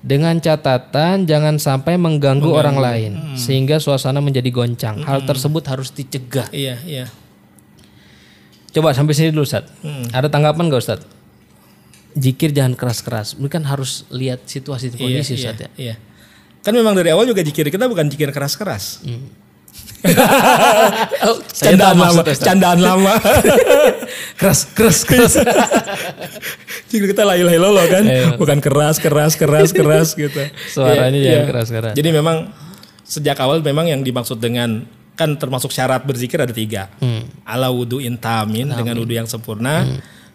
Dengan catatan jangan sampai mengganggu, orang lain sehingga suasana menjadi goncang. Hal tersebut harus dicegah. Iya, iya. Coba sampai sini dulu Ustaz. Ada tanggapan gak Ustaz? Zikir jangan keras-keras. Ini kan harus lihat situasi dan kondisi iya, Ustaz ya. Iya. Kan memang dari awal juga zikir kita bukan zikir keras-keras. Oh, <laughs> saya candaan lama, candaan lama. <laughs> keras keras keras. <laughs> Zikir kita la ilaha illallah kan, bukan keras, keras, keras, keras gitu. Suaranya Iya, jangan iya. keras-keras. Jadi memang sejak awal memang yang dimaksud dengan kan termasuk syarat berzikir ada tiga. Ala wudu intamin dengan wudu yang sempurna,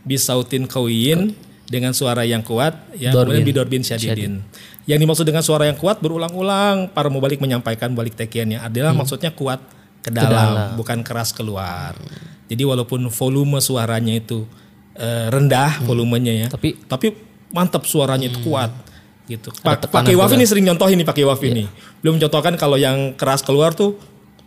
bisautin kawiyin dengan suara yang kuat, ya kemudian bidorbin syadidin. Yang dimaksud dengan suara yang kuat berulang-ulang para mubalik menyampaikan balik tekiannya adalah maksudnya kuat ke dalam, bukan keras keluar. Jadi walaupun volume suaranya itu eh, rendah volumenya ya, Tapi- tapi mantap suaranya itu kuat gitu. Pa- Pakai wafi nih sering nyontoh ini pakai wafi nih. Belum contohkan kalau yang keras keluar tuh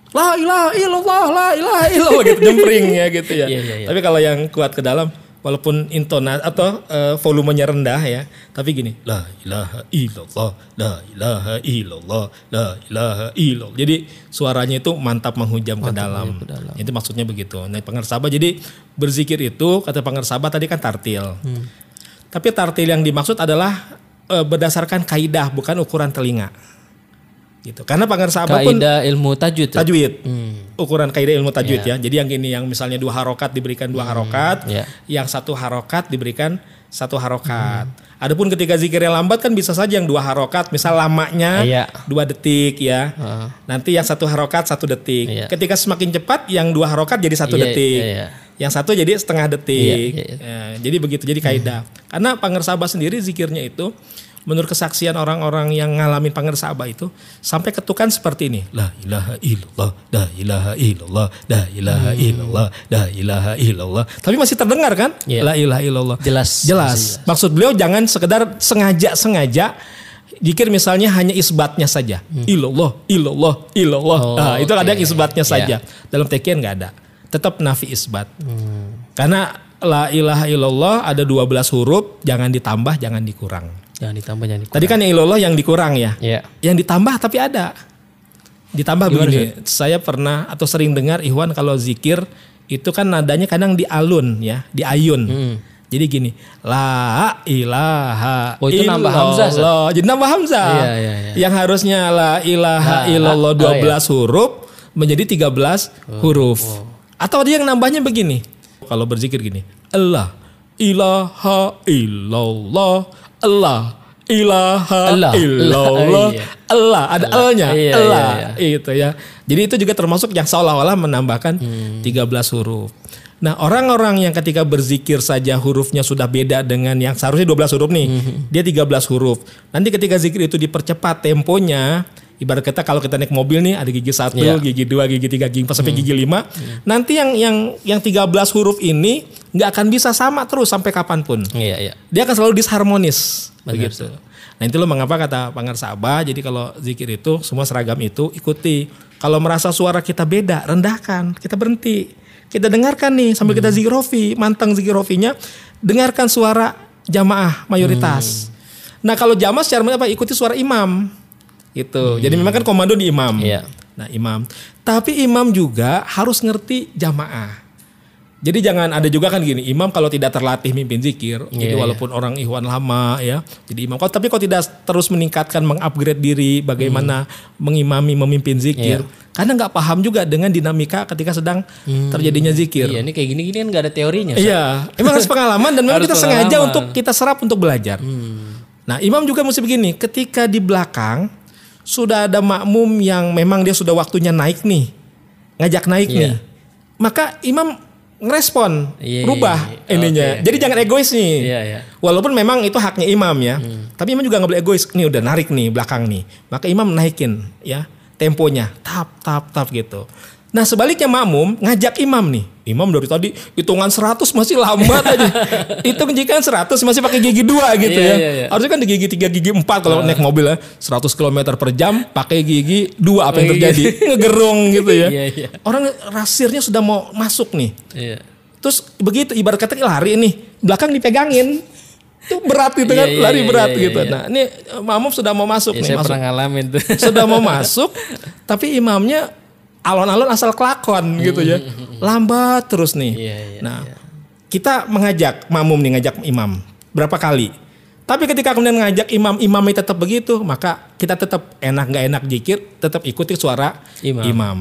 la ilaha illallah la ilaha illallah <laughs> gitu <laughs> jempring ya gitu ya. Iya, iya, iya. Tapi kalau yang kuat ke dalam walaupun intonasi atau eh, volumenya rendah ya, tapi gini la ilaha illallah la ilaha illallah la ilaha illallah. Jadi suaranya itu mantap menghujam ke dalam. Itu maksudnya begitu. Nah, pengersabah jadi berzikir itu kata pengersabah tadi kan tartil. Tapi tartil yang dimaksud adalah eh, berdasarkan kaidah bukan ukuran telinga. Gitu. Karena pengersabah pun Kaidah ilmu tajwid. ya? tajwid. Ukuran kaidah ilmu tajwid ya. Jadi yang gini yang misalnya dua harokat diberikan dua harokat, Ya. yang satu harokat diberikan satu harokat. Adapun ketika zikirnya lambat kan bisa saja yang dua harokat, misal lamanya Iya. dua detik ya. Nanti yang satu harokat satu detik. Iya. Ketika semakin cepat yang dua harokat jadi satu Iya, detik. iya, iya. Yang satu jadi setengah detik. Iya, iya, Ya, jadi begitu jadi kaidah. Karena pangersabah sendiri zikirnya itu menurut kesaksian orang-orang yang ngalamin pangersabah itu sampai ketukan seperti ini. La ilaha illallah, la ilaha illallah, la ilaha illallah, la ilaha illallah. Tapi masih terdengar kan? Iya. La ilaha illallah. Jelas. Jelas. Maksud beliau jangan sekedar sengaja-sengaja Jikir misalnya hanya isbatnya saja. Ilallah, ilallah, ilallah. Oh, nah, itu ada yang oke. isbatnya Iya. saja. Dalam tekian nggak ada. Tetap nafi isbat. Karena la ilaha illallah ada 12 huruf, jangan ditambah, jangan dikurang. Jangan ditambah jangan dikurang. Tadi kan yang ilallah yang dikurang ya. Iya. Yang ditambah tapi ada. Ditambah begini, saya pernah atau sering dengar Ikhwan kalau zikir itu kan nadanya kadang di alun ya, di ayun. Hmm. Jadi gini, la ilaha Oh, itu nambah hamzah? Jadi nambah hamzah. Iya, iya, iya. Yang harusnya la ilaha Ha, illallah ha, oh, 12 huruf menjadi 13 huruf. Atau ada yang nambahnya begini. Kalau berzikir gini, Allah ilaha illallah Allah ilaha Allah. <laughs> illallah Iya. Allah ada L-nya Iya, Allah iya, itu ya. Jadi itu juga termasuk yang seolah-olah menambahkan Hmm. 13 huruf. Nah, orang-orang yang ketika berzikir saja hurufnya sudah beda dengan yang seharusnya 12 huruf nih. Hmm. Dia 13 huruf. Nanti ketika zikir itu dipercepat temponya, ibarat kata kalau kita naik mobil nih ada gigi satu, Iya. gigi dua, gigi tiga, gigi empat sampai gigi lima. Nanti yang yang yang 13 huruf ini nggak akan bisa sama terus sampai kapan pun Iya, iya. dia akan selalu disharmonis begitu. Nah itu loh mengapa kata Pangar Sabah, jadi kalau zikir itu semua seragam itu ikuti. Kalau merasa suara kita beda, rendahkan, kita berhenti. Kita dengarkan nih sambil kita zikirofi, mantang zikirofinya, dengarkan suara jamaah mayoritas. Nah kalau jamaah secara apa ikuti suara imam. Gitu. Jadi memang kan komando di imam. Iya. Nah imam. Tapi imam juga harus ngerti jamaah. Jadi jangan ada juga kan gini, imam kalau tidak terlatih mimpin zikir, jadi Iya, walaupun orang ikhwan lama ya, jadi imam. Kalau tapi kalau tidak terus meningkatkan, mengupgrade diri, bagaimana mengimami, memimpin zikir, Hmm. Iya. karena nggak paham juga dengan dinamika ketika sedang terjadinya zikir. Iya, ini kayak gini-gini kan gak ada teorinya. Iya, memang harus pengalaman dan <laughs> memang kita sengaja pengalaman. Hmm. untuk kita serap untuk belajar. Nah, imam juga mesti begini, ketika di belakang sudah ada makmum yang memang dia sudah waktunya naik nih, ngajak naik Iya. nih, maka imam ngerespon, Iya, rubah iya, ininya. oke. Jadi jangan egois nih. Iya, iya. Walaupun memang itu haknya imam ya, Hmm. tapi imam juga nggak boleh egois. Nih udah narik nih belakang nih, maka imam naikin ya temponya, tap tap tap gitu. Nah sebaliknya makmum ngajak imam nih, imam dari tadi hitungan 100 masih lambat aja. Hitung jika 100 masih pakai gigi dua gitu Iya, ya. iya, iya. Harusnya kan di gigi 3 gigi 4 kalau naik mobil ya. 100 km per jam pakai gigi dua apa yang terjadi? <laughs> Ngegerung gitu ya. Orang rasirnya sudah mau masuk nih. Iya. Terus begitu ibarat kata lari nih, belakang dipegangin. Itu berat gitu kan, lari berat gitu. Nah, ini makmum sudah mau masuk Ya, nih, saya masuk. pernah ngalamin tuh. Sudah mau <laughs> masuk, tapi imamnya alon-alon asal kelakon gitu ya. Lambat terus nih. Iya, iya, nah, kita mengajak makmum nih ngajak imam berapa kali. Tapi ketika kemudian ngajak imam, imamnya tetap begitu, maka kita tetap enak nggak enak jikir, tetap ikuti suara Imam. imam.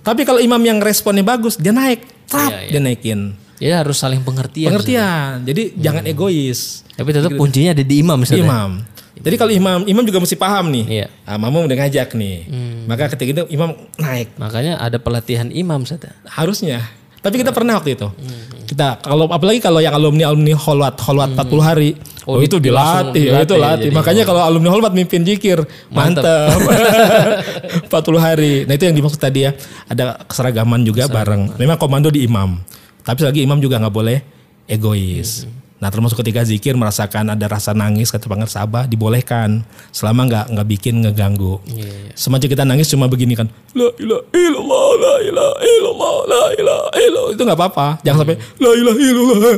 Tapi kalau imam yang responnya bagus, dia naik, trap, Iya, iya. dia naikin. Ya harus saling pengertian. Pengertian. Jadi Hmm. jangan egois. Tapi tetap kuncinya ada di imam Ustaz, ya? Imam. Jadi kalau imam, imam juga mesti paham nih. Iya. Ah, makmum udah ngajak nih. Maka ketika itu imam naik. Makanya ada pelatihan imam ya? Harusnya. Tapi kita pernah waktu itu. Hmm. Kita kalau apalagi kalau yang alumni alumni holwat holwat 40 hari. Oh, Oh, itu itu langsung dilatih, itu dilatih, latih. Makanya kalau alumni holwat mimpin jikir, Mantep. mantap. 40 <laughs> hari. Nah, itu yang dimaksud tadi ya. Ada keseragaman juga bareng. Memang komando di imam. Tapi lagi imam juga nggak boleh egois. Hmm. Nah termasuk ketika zikir merasakan ada rasa nangis kata Pangar Sabah dibolehkan selama nggak nggak bikin ngeganggu. Iya, Semacam kita nangis cuma begini kan, la ilaha illallah, la ilaha illallah, la ilaha illallah itu nggak apa-apa. Jangan sampai la ilaha illallah.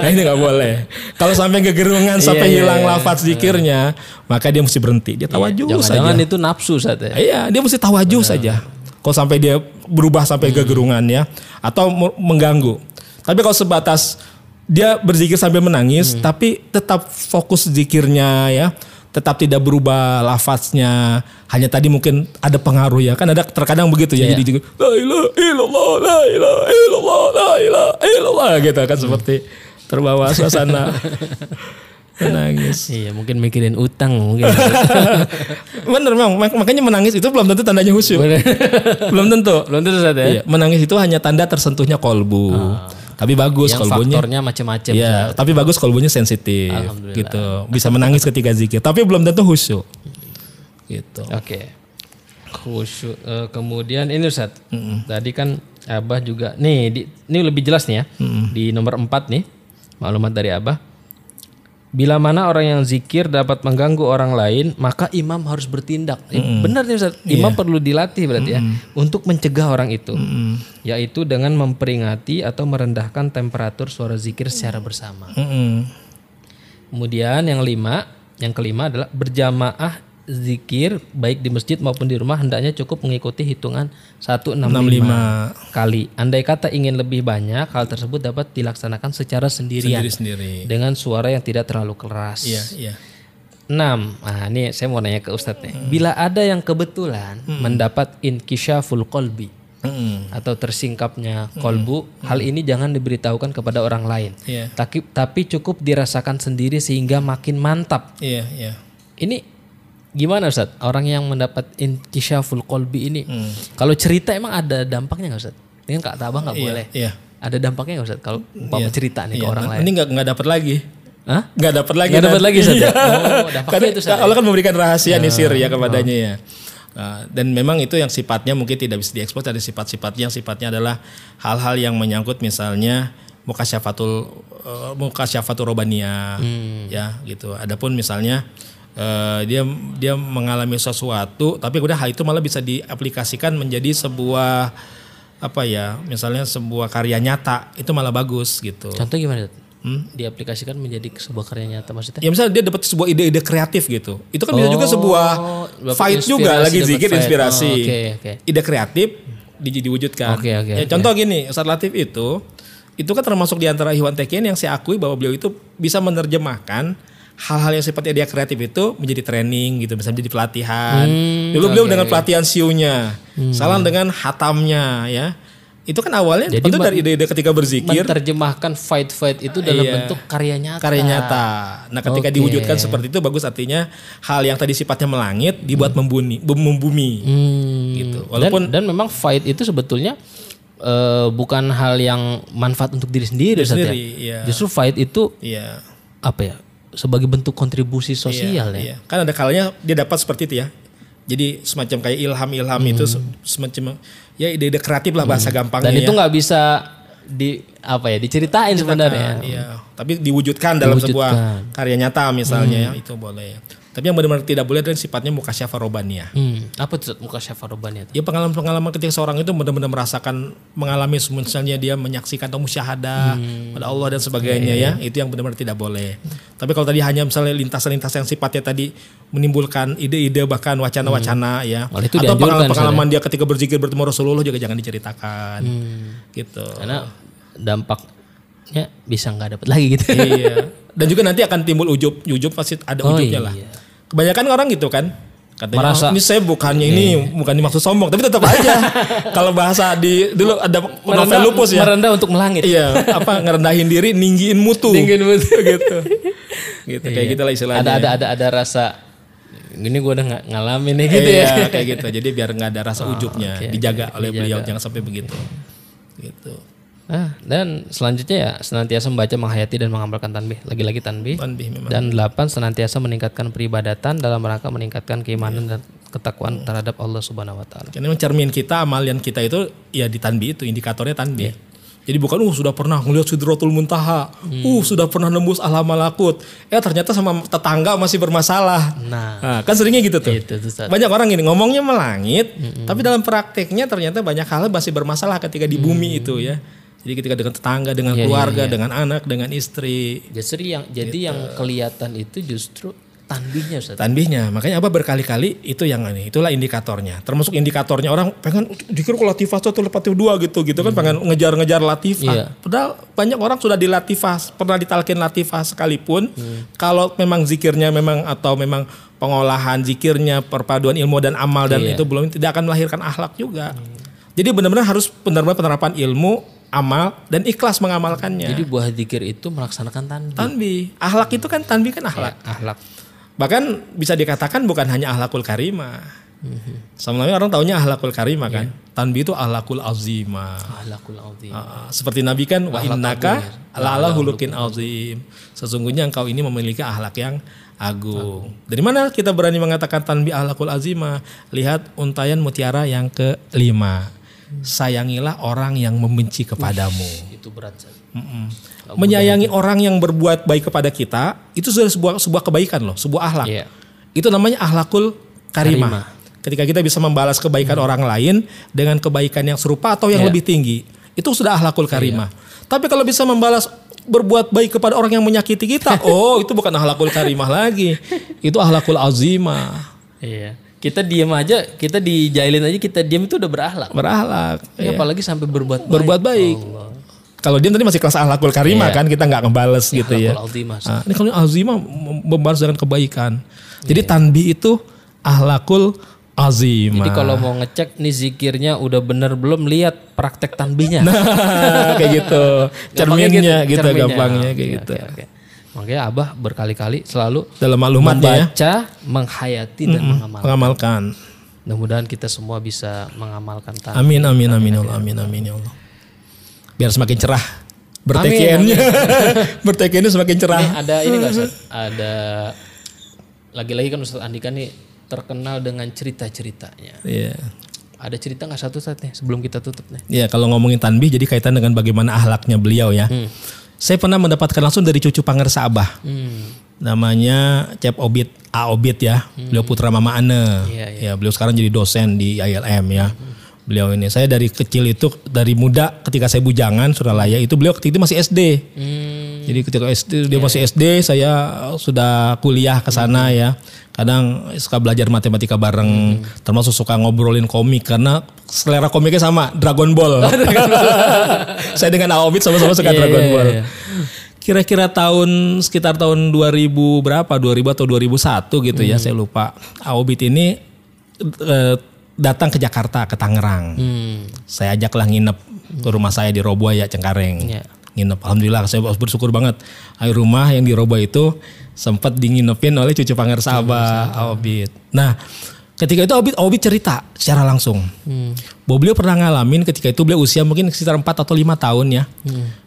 nah ini nggak boleh. Kalau sampai kegerungan sampai iya, hilang iya. lafaz zikirnya, maka dia mesti berhenti. Dia tawajuh saja. Jangan-jangan itu nafsu Ustaz ya. Iya, dia mesti tawajuh saja. Kalau sampai dia berubah sampai Hmm. kegerungan ya, atau me- mengganggu. Tapi kalau sebatas dia berzikir sambil menangis, Hmm. tapi tetap fokus zikirnya ya, tetap tidak berubah lafaznya. Hanya tadi mungkin ada pengaruh ya, kan ada terkadang begitu ya. Iya. Jadi la ilaha illallah, la ilaha illallah, la ilaha illallah gitu kan seperti terbawa suasana. <laughs> menangis. Iya, mungkin mikirin utang mungkin. <laughs> Bener memang mak- makanya menangis itu belum tentu tandanya khusyuk. belum tentu. Belum tentu Ustaz ya. Iya, menangis itu hanya tanda tersentuhnya kolbu. Tapi bagus Yang kolbunya. faktornya macam-macam. Iya, Ustaz. tapi bagus kolbunya sensitif gitu. Bisa menangis ketika zikir, tapi belum tentu khusyuk. Gitu. Oke. Khusyuk eh, kemudian ini Ustaz. Tadi kan Abah juga nih di, ini lebih jelas nih ya. Di nomor 4 nih maklumat dari Abah. Bila mana orang yang zikir dapat mengganggu orang lain, maka imam harus bertindak. Eh, Benar nih Ustaz. Imam perlu dilatih berarti ya untuk mencegah orang itu. Yaitu dengan memperingati atau merendahkan temperatur suara zikir secara bersama. Mm-mm. Kemudian yang lima, yang kelima adalah berjamaah zikir baik di masjid maupun di rumah hendaknya cukup mengikuti hitungan 165 kali. Andai kata ingin lebih banyak, hal tersebut dapat dilaksanakan secara sendirian Sendiri-sendiri. dengan suara yang tidak terlalu keras. Iya, iya. 6. Nah, ini saya mau nanya ke Ustadz nih. Bila ada yang kebetulan mendapat inkisyaful qalbi, Mm-mm. atau tersingkapnya kolbu, hal ini jangan diberitahukan kepada orang lain. Iya. Tapi tapi cukup dirasakan sendiri sehingga makin mantap. Iya, iya. Ini gimana Ustaz? Orang yang mendapat intisyaful kolbi ini, Hmm. kalau cerita emang ada dampaknya nggak Ustaz? Dengan kak Tabah nggak boleh. Iya. Ada dampaknya nggak Ustaz? Kalau umpama cerita nih ke Iya, orang nah, lain. Ini nggak nggak dapat lagi. Hah? Nggak dapat lagi. Nggak dapat lagi Ustaz ya? <laughs> Iya. Oh, dampaknya Karena itu, Ustaz, ya? Allah kan memberikan rahasia nih sir ya kepadanya ya. Nah, dan memang itu yang sifatnya mungkin tidak bisa diekspos ada sifat-sifatnya yang sifatnya adalah hal-hal yang menyangkut misalnya muka syafatul uh, muka syafatul robania ya gitu. Adapun misalnya eh, dia dia mengalami sesuatu tapi kemudian hal itu malah bisa diaplikasikan menjadi sebuah apa ya misalnya sebuah karya nyata itu malah bagus gitu. Contoh gimana? Hmm? Diaplikasikan menjadi sebuah karya nyata maksudnya? Ya misalnya dia dapat sebuah ide-ide kreatif gitu. Itu kan bisa juga sebuah dapat fight juga lagi zikir inspirasi. Oh, Oke, oke. Ide kreatif di- diwujudkan. Oke, oke, ya. Contoh gini, Ustaz Latif itu itu kan termasuk di antara Ikhwan Tekian yang saya akui bahwa beliau itu bisa menerjemahkan hal-hal yang sifatnya dia kreatif itu menjadi training gitu, bisa menjadi pelatihan. Hmm, Dulu beliau dengan pelatihan siunya, salam dengan hatamnya ya. Itu kan awalnya Jadi tentu dari ide-ide ketika berzikir Menerjemahkan fight-fight itu dalam Iya. bentuk karya nyata. karya nyata. Nah, ketika Oke. diwujudkan seperti itu bagus artinya hal yang tadi sifatnya melangit dibuat membuni, bum- membumi. Hmm. Gitu. Dan, Walaupun dan memang fight itu sebetulnya eh, bukan hal yang manfaat untuk diri sendiri, Ustaz, ya. sendiri, iya. Justru fight itu Iya. apa ya? Sebagai bentuk kontribusi sosial ya. Iya. Kan ada kalanya dia dapat seperti itu ya. Jadi semacam kayak ilham-ilham itu se- semacam ya ide-ide kreatif lah bahasa gampangnya Hmm. Dan itu ya. nggak bisa di apa ya diceritain sebenarnya. Iya, tapi diwujudkan dalam Diwujudkan. sebuah karya nyata misalnya ya, itu boleh. Tapi yang benar-benar tidak boleh adalah sifatnya mukasyafah robaniyah. Hmm. Apa tuh Ustaz, muka syafarobannya itu? Ya pengalaman-pengalaman ketika seorang itu benar-benar merasakan mengalami misalnya dia menyaksikan atau musyahadah pada Allah dan sebagainya ya itu yang benar-benar tidak boleh. Tapi kalau tadi hanya misalnya lintasan-lintasan yang sifatnya tadi menimbulkan ide-ide bahkan wacana-wacana ya Oh, itu atau pengalaman-pengalaman dia ketika berzikir bertemu Rasulullah juga jangan diceritakan gitu. Karena dampaknya bisa nggak dapat lagi gitu. iya. <laughs> Dan juga nanti akan timbul ujub, ujub pasti ada Oh, ujubnya lah. Iya. Kebanyakan orang gitu kan. Katanya Merasa- Iya. "Oh, ini saya bukannya ini bukan dimaksud sombong, tapi tetap aja. <laughs> Kalau bahasa di dulu ada novel lupus ya. Merendah untuk melangit. iya, apa ngerendahin diri, ninggiin mutu. Tinggiin mutu. <laughs> gitu. Gitu kayak gitulah istilahnya. Ada ada ada ada rasa ini gue udah nggak ngalamin nih gitu Iya, ya. kayak gitu. Jadi biar nggak ada rasa ujubnya, oke, dijaga oleh beliau dijaga. jangan sampai begitu. Gitu. Ah, dan selanjutnya ya senantiasa membaca, menghayati dan mengamalkan tanbih. Lagi-lagi tanbih. Tanbih memang. Dan delapan senantiasa meningkatkan peribadatan dalam rangka meningkatkan keimanan dan ketakwaan terhadap Allah Subhanahu wa taala. Karena mencermin kita, amalian kita itu ya di tanbih itu, indikatornya tanbih. Jadi bukan uh sudah pernah ngelihat Sidratul Muntaha, uh sudah pernah nembus alam malakut. Eh ternyata sama tetangga masih bermasalah. Nah, Nah, kan seringnya gitu tuh. itu Ustaz. Banyak orang gini ngomongnya melangit, tapi dalam prakteknya ternyata banyak hal masih bermasalah ketika di bumi itu ya. Jadi ketika dengan tetangga, dengan Iya, keluarga, dengan anak, dengan istri, Justru yang jadi yang kelihatan itu justru tanbihnya Ustaz. tanbihnya. Makanya apa berkali-kali itu yang ini, itulah indikatornya. Termasuk indikatornya orang pengen dikira kok latifah satu latifah dua gitu gitu kan pengen ngejar-ngejar latifah. Iya. Padahal banyak orang sudah di latifah, pernah ditalkin latifah sekalipun. Kalau memang zikirnya memang atau memang pengolahan zikirnya, perpaduan ilmu dan amal dan Iya. itu belum tidak akan melahirkan akhlak juga. Jadi benar-benar harus benar-benar penerapan ilmu, amal dan ikhlas mengamalkannya. Jadi buah zikir itu melaksanakan tanbih. tanbih, akhlak itu kan tanbih kan akhlak. Akhlak. Bahkan bisa dikatakan bukan hanya ahlakul karimah. Sebenarnya orang taunya ahlakul karimah kan. Tanbih itu ahlakul azimah. Akhlakul azim. Ah, seperti Nabi kan wa innaka ala hulukin azim. Sesungguhnya engkau ini memiliki ahlak yang agung. Dari mana kita berani mengatakan tanbih ahlakul azimah? Lihat untayan mutiara yang kelima. Sayangilah orang yang membenci kepadamu. Itu berat. Menyayangi orang yang berbuat baik kepada kita itu sudah sebuah sebuah kebaikan loh, sebuah akhlak. Iya. Itu namanya akhlakul karimah. Karimah. Ketika kita bisa membalas kebaikan orang lain dengan kebaikan yang serupa atau yang Iya. lebih tinggi, itu sudah akhlakul karimah. Tapi kalau bisa membalas berbuat baik kepada orang yang menyakiti kita, <laughs> oh itu bukan akhlakul karimah lagi. Itu akhlakul azimah. Iya. Kita diam aja, kita dijailin aja, kita diam itu udah berakhlak. Berakhlak. Ya, apalagi sampai berbuat baik. Berbuat baik. Kalau dia tadi masih kelas akhlakul karimah Iya. kan kita nggak ngebales gitu ya. Akhlakul azimah. Nah, ini kalau azimah mem- membalas dengan kebaikan. Jadi tanbih itu ahlakul Azim. Jadi kalau mau ngecek nih zikirnya udah bener belum lihat praktek tanbihnya. Nah, kayak gitu. <laughs> Gampangnya Cerminnya gitu, cerminnya. gampangnya kayak Oke, gitu. oke, oke. Makanya Abah berkali-kali selalu Dalam maklumatnya ya. membaca, menghayati dan mengamalkan. Mengamalkan. Mudah-mudahan kita semua bisa mengamalkan tanbih. Amin amin amin ya Allah. Amin amin ya Allah. Biar semakin cerah. Bertekiannya. <laughs> Bertekiannya semakin cerah. Nih ada ini nggak Ustaz? Ada lagi-lagi kan Ustaz Andika nih terkenal dengan cerita-ceritanya. Iya. Ada cerita nggak satu saat nih sebelum kita tutup nih? Iya, kalau ngomongin tanbih jadi kaitan dengan bagaimana ahlaknya beliau ya. Saya pernah mendapatkan langsung dari cucu pangersa Abah. Hmm. Namanya Cep Obit, A Obit ya. Beliau putra Mama Ane. Iya, Ya, beliau sekarang jadi dosen di ILM ya. Beliau ini saya dari kecil itu dari muda ketika saya bujangan Suralaya itu beliau ketika itu masih SD. Hmm. Jadi ketika SD dia masih SD saya sudah kuliah ke sana ya. Kadang suka belajar matematika bareng, termasuk suka ngobrolin komik karena selera komiknya sama Dragon Ball. <laughs> <laughs> saya dengan Aobit sama-sama suka Iya, Dragon iya, Ball. iya. Kira-kira tahun sekitar tahun 2000 berapa? 2000 atau 2001 gitu ya, saya lupa. Aobit ini eh, datang ke Jakarta ke Tangerang. Hmm. Saya ajaklah nginep ke rumah saya di Roboya Cengkareng. Iya. Nginep. Alhamdulillah saya bersyukur banget. Air rumah yang di Roboya itu sempat dinginepin oleh cucu pangersa Abah Aobit. Nah, ketika itu Aobit Aobit cerita secara langsung. Hmm. Bahwa beliau pernah ngalamin ketika itu beliau usia mungkin sekitar 4 atau 5 tahun ya.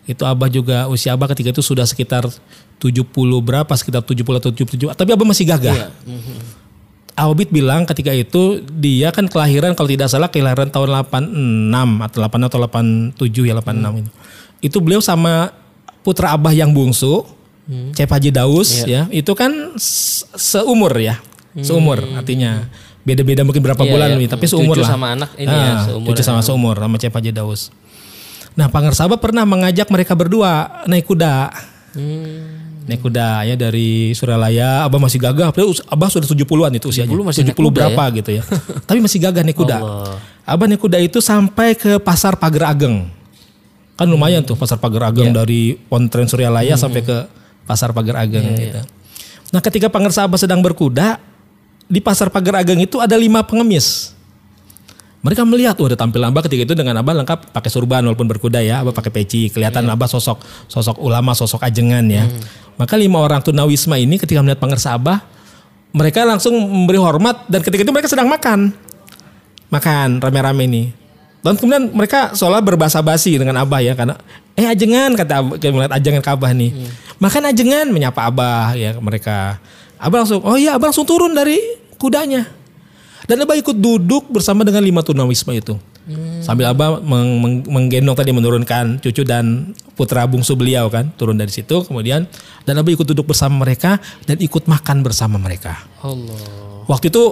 Itu Abah juga usia Abah ketika itu sudah sekitar 70 berapa sekitar 70 atau 77 tapi Abah masih gagah. Aobit bilang ketika itu dia kan kelahiran kalau tidak salah kelahiran tahun 86 atau 8 atau 87 ya 86 itu. Itu beliau sama putra Abah yang bungsu, Cep Haji Daus ya, itu kan se- seumur ya. Seumur artinya. Beda-beda mungkin berapa Iya, bulan iya. nih, tapi seumur Cucu lah. sama anak ini ya, Ah, seumuran. Cucu sama seumur sama Cep Haji Daus. Nah, Pangersaba pernah mengajak mereka berdua naik kuda. Hmm. Naik kuda ya dari Suralaya, Abah masih gagah. Abah sudah 70-an itu usianya. 70 masih 70 naik kuda berapa gitu ya. <laughs> Tapi masih gagah naik kuda. Allah. Abah naik kuda itu sampai ke Pasar Pager Ageng. Kan lumayan tuh Pasar Pager Ageng Iya. dari Pontren Suryalaya sampai ke Pasar Pager Ageng Iya, gitu. Nah, ketika Pangersa Abah sedang berkuda, di Pasar Pager Ageng itu ada lima pengemis. Mereka melihat, wah ada tampilan Abah ketika itu dengan Abah lengkap pakai surban walaupun berkuda ya, Abah pakai peci, kelihatan Abah sosok sosok ulama, sosok ajengan ya. Maka lima orang tunawisma ini ketika melihat Pangersa Abah, mereka langsung memberi hormat dan ketika itu mereka sedang makan. Makan rame-rame nih. Dan kemudian mereka seolah berbahasa basi dengan Abah ya karena eh ajengan kata Abah, melihat ajengan ke Abah nih. Makan ajengan menyapa Abah ya mereka. Abah langsung, oh iya Abah langsung turun dari kudanya. Dan Abah ikut duduk bersama dengan lima tunawisma itu. Sambil Abah meng- meng- menggendong tadi menurunkan cucu dan putra bungsu beliau kan turun dari situ kemudian dan Abah ikut duduk bersama mereka dan ikut makan bersama mereka. Allah. Waktu itu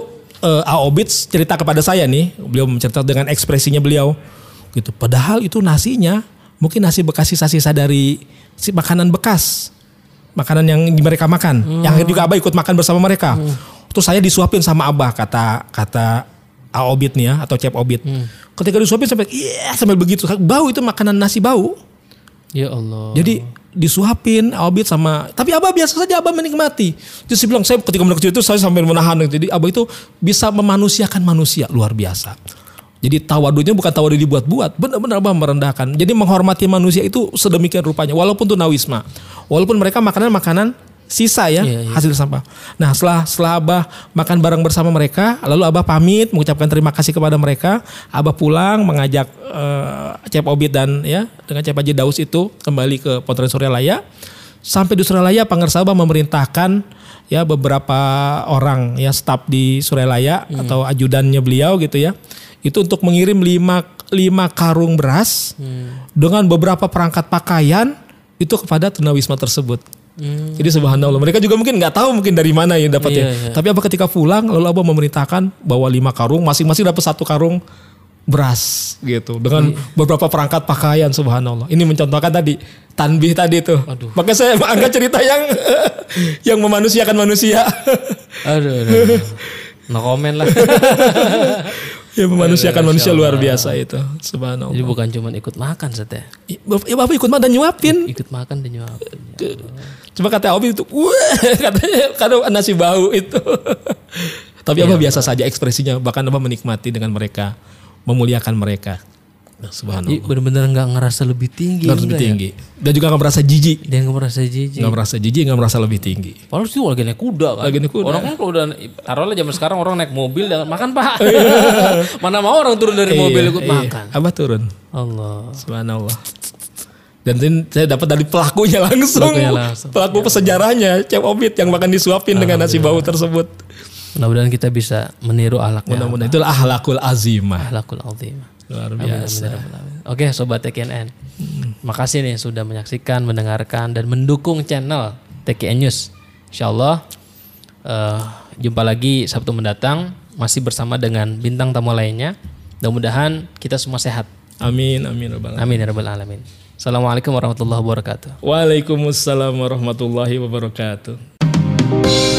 eh, Aobits cerita kepada saya nih, beliau menceritakan dengan ekspresinya beliau gitu. Padahal itu nasinya mungkin nasi bekas sisa-sisa dari si makanan bekas. Makanan yang mereka makan. Yang akhirnya juga Abah ikut makan bersama mereka. Terus saya disuapin sama Abah kata kata Aobit nih ya atau Cep Obit. Ketika disuapin sampai iya sampai begitu bau itu makanan nasi bau. Ya Allah. Jadi disuapin Abid sama tapi Abah biasa saja Abah menikmati. Terus dia bilang saya ketika kecil itu saya sampai menahan jadi Abah itu bisa memanusiakan manusia luar biasa. Jadi tawadunya bukan tawadu dibuat-buat, benar-benar Abah merendahkan. Jadi menghormati manusia itu sedemikian rupanya walaupun tunawisma. Walaupun mereka makanan-makanan sisa ya Iya, iya. hasil sampah. Nah setelah setelah Abah makan bareng bersama mereka, lalu Abah pamit mengucapkan terima kasih kepada mereka. Abah pulang mengajak eh, Cep Obit dan ya dengan Cep Haji Daus itu kembali ke Pontren Suryalaya. Sampai di Suryalaya Pangersaba memerintahkan ya beberapa orang ya staf di Suryalaya atau ajudannya beliau gitu ya. Itu untuk mengirim lima, lima karung beras dengan beberapa perangkat pakaian itu kepada tunawisma tersebut. Jadi subhanallah mereka juga mungkin nggak tahu mungkin dari mana yang dapatnya. Iya, iya. Tapi apa ketika pulang lalu Abah memerintahkan bawa lima karung, masing-masing dapat satu karung beras gitu dengan Iya. beberapa perangkat pakaian subhanallah. Ini mencontohkan tadi tanbih tadi itu. Aduh. Maka saya <laughs> angkat cerita yang yang memanusiakan manusia. Aduh, aduh, aduh. No komen lah. <laughs> yang memanusiakan Masya manusia luar biasa itu. Subhanallah. Jadi bukan cuma ikut makan Sat, ya. Ya Bapak ikut makan dan nyuapin. Ikut makan dan nyuapin. Cuma kata Obi itu, wah <laughs> katanya karena nasi bau itu. <laughs> Tapi Abah biasa saja ekspresinya, bahkan Abah menikmati dengan mereka, memuliakan mereka. Nah, subhanallah. Jadi benar-benar nggak ngerasa lebih tinggi. Harus lebih ya? tinggi. Dan juga nggak merasa jijik. Dia nggak merasa jijik. Nggak merasa jijik, nggak merasa lebih tinggi. Padahal itu lagi naik kuda kan. Lagi naik kuda. Orang kan kalau udah taruhlah zaman sekarang orang naik mobil dan makan pak. <laughs> <laughs> Mana mau orang turun dari mobil ikut Iya, iya. makan. Abah turun. Allah. Subhanallah. Dan saya dapat dari pelakunya langsung. Pelakunya langsung. Pelaku pesejarahnya, Chef Obit yang makan disuapin dengan nasi bau tersebut. Mudah-mudahan kita bisa meniru ahlaknya. Mudah-mudahan itulah ahlakul azimah. Ahlakul azim. Luar biasa. amin, amin, amin. Oke sobat TKNN. Makasih nih sudah menyaksikan, mendengarkan dan mendukung channel TKN News. Insyaallah eh, jumpa lagi Sabtu mendatang masih bersama dengan bintang tamu lainnya. Mudah-mudahan kita semua sehat. Amin, amin. Rabbal alamin. Amin ya rabbal alamin. Assalamualaikum warahmatullahi wabarakatuh. Waalaikumsalam warahmatullahi wabarakatuh.